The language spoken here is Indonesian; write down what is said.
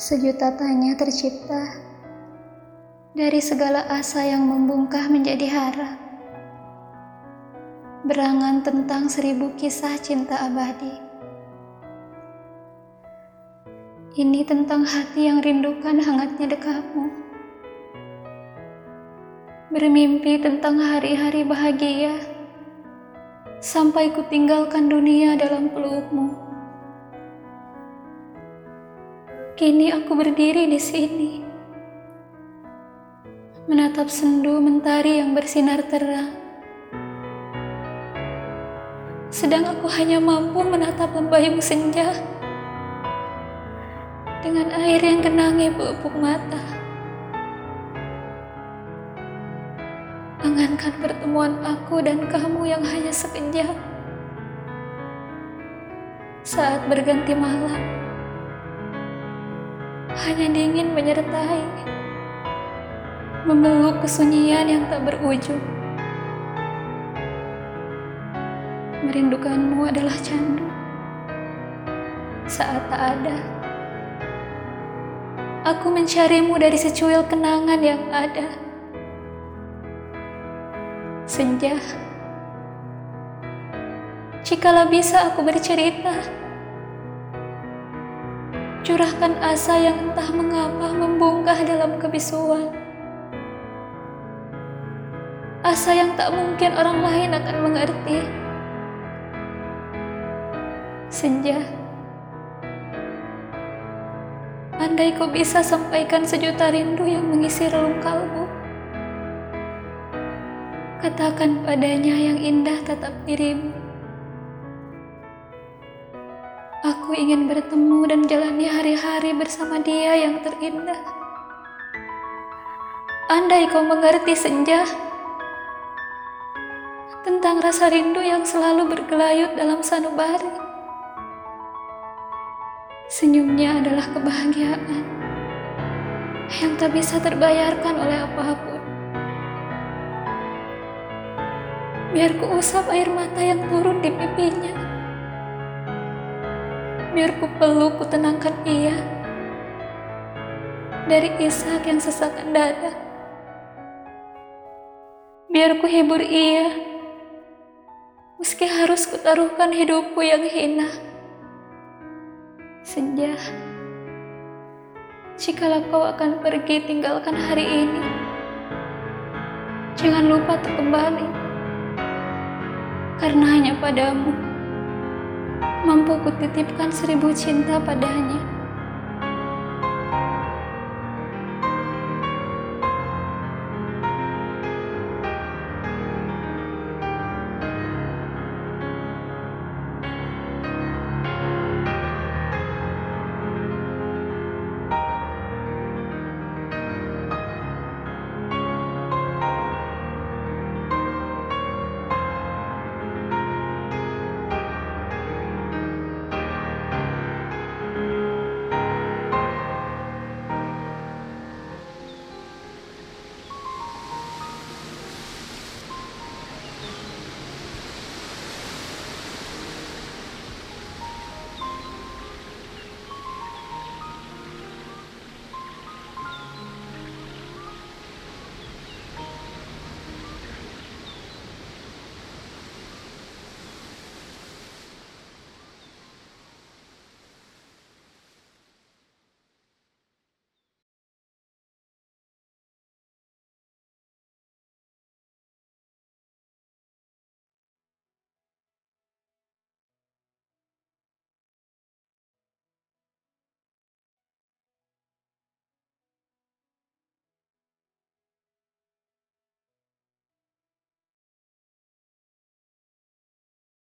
Sejuta tanya tercipta dari segala asa yang membungkah menjadi hara. Berangan tentang seribu kisah cinta abadi. Ini tentang hati yang rindukan hangatnya dekapmu. Bermimpi tentang hari-hari bahagia sampai ku tinggalkan dunia dalam pelukmu. Kini aku berdiri di sini, menatap sendu mentari yang bersinar terang. Sedang aku hanya mampu menatap lembayu senja dengan air yang genangi pelupuk mata. Angankan pertemuan aku dan kamu yang hanya sekejap. Saat berganti malam, hanya dingin menyertai, memeluk kesunyian yang tak berujung. Merindukanmu adalah candu saat tak ada. Aku mencarimu dari secuil kenangan yang ada. Senja, jikalau bisa aku bercerita, curahkan asa yang entah mengapa membungkah dalam kebisuan. Asa yang tak mungkin orang lain akan mengerti. Senja, andai kau bisa sampaikan sejuta rindu yang mengisi relung kalbu. Katakan padanya yang indah tetap dirimu. Aku ingin bertemu dan jalani hari-hari bersama dia yang terindah. Andai kau mengerti senja tentang rasa rindu yang selalu bergelayut dalam sanubari. Senyumnya adalah kebahagiaan yang tak bisa terbayarkan oleh apa pun. Biar ku usap air mata yang turun di pipinya biar ku peluk ku tenangkan ia. Dari isak yang sesakan dada. Biar ku hibur ia. Meski harus kutaruhkan hidupku yang hina. Senja jikalau kau akan pergi tinggalkan hari ini. Jangan lupa untuk kembali karena hanya padamu mampu kutitipkan seribu cinta padanya.